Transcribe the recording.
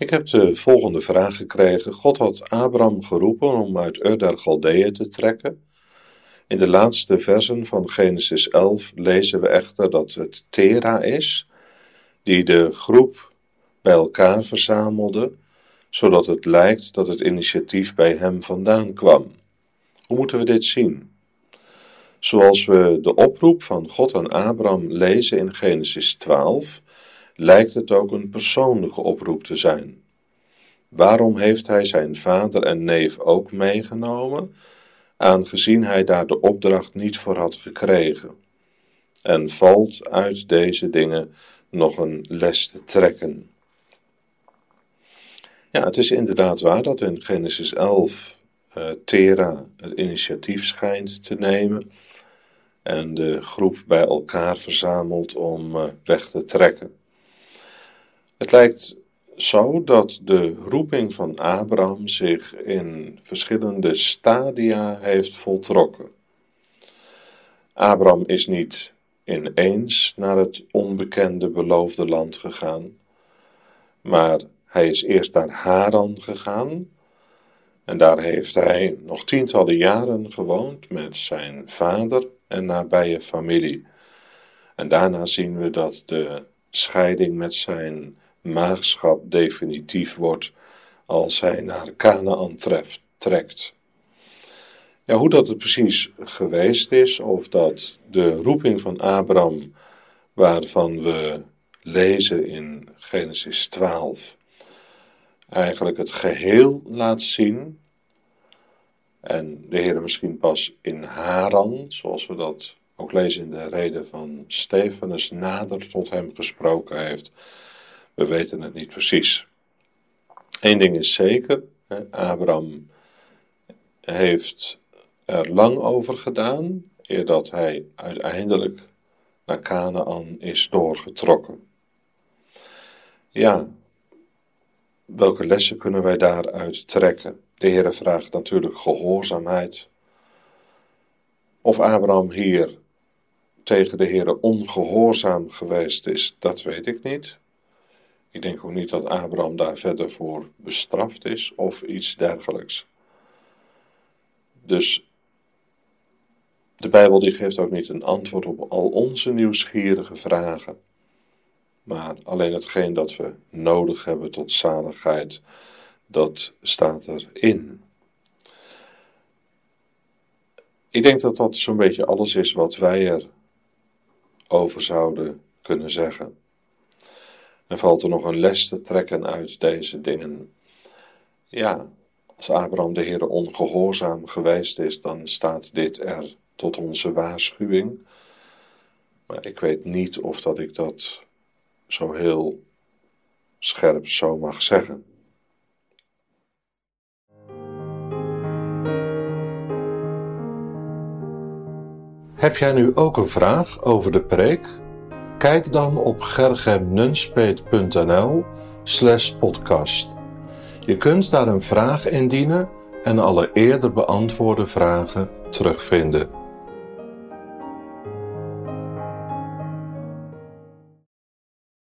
Ik heb de volgende vraag gekregen. God had Abraham geroepen om uit Ur der Galdeeën te trekken. In de laatste versen van Genesis 11 lezen we echter dat het Tera is, die de groep bij elkaar verzamelde, zodat het lijkt dat het initiatief bij hem vandaan kwam. Hoe moeten we dit zien? Zoals we de oproep van God aan Abraham lezen in Genesis 12, lijkt het ook een persoonlijke oproep te zijn. Waarom heeft hij zijn vader en neef ook meegenomen, aangezien hij daar de opdracht niet voor had gekregen? En valt uit deze dingen nog een les te trekken? Ja, het is inderdaad waar dat in Genesis 11 uh, eh, Tera het initiatief schijnt te nemen en de groep bij elkaar verzamelt om uh, weg te trekken. Het lijkt zo dat de roeping van Abraham zich in verschillende stadia heeft voltrokken. Abraham is niet ineens naar het onbekende beloofde land gegaan, maar hij is eerst naar Haran gegaan en daar heeft hij nog tientallen jaren gewoond met zijn vader en nabije familie. En daarna zien we dat de scheiding met zijn maagschap definitief wordt als hij naar Canaan treft, trekt. Ja, hoe dat het precies geweest is, of dat de roeping van Abraham, waarvan we lezen in Genesis 12, eigenlijk het geheel laat zien, en de Heer misschien pas in Haran, zoals we dat ook lezen in de reden van Stefanus, nader tot hem gesproken heeft. We weten het niet precies. Eén ding is zeker, Abraham heeft er lang over gedaan, eer dat hij uiteindelijk naar Canaan is doorgetrokken. Ja, welke lessen kunnen wij daaruit trekken? De Heere vraagt natuurlijk gehoorzaamheid. Of Abraham hier tegen de Heere ongehoorzaam geweest is, dat weet ik niet. Ik denk ook niet dat Abraham daar verder voor bestraft is of iets dergelijks. Dus de Bijbel die geeft ook niet een antwoord op al onze nieuwsgierige vragen, maar alleen hetgeen dat we nodig hebben tot zaligheid, dat staat erin. Ik denk dat dat zo'n beetje alles is wat wij er over zouden kunnen zeggen. En valt er nog een les te trekken uit deze dingen? Ja, als Abraham de Heer ongehoorzaam geweest is, dan staat dit er tot onze waarschuwing. Maar ik weet niet of dat ik dat zo heel scherp zo mag zeggen. Heb jij nu ook een vraag over de preek? Kijk dan op gergemnunspeet.nl slash podcast. Je kunt daar een vraag indienen en alle eerder beantwoorde vragen terugvinden.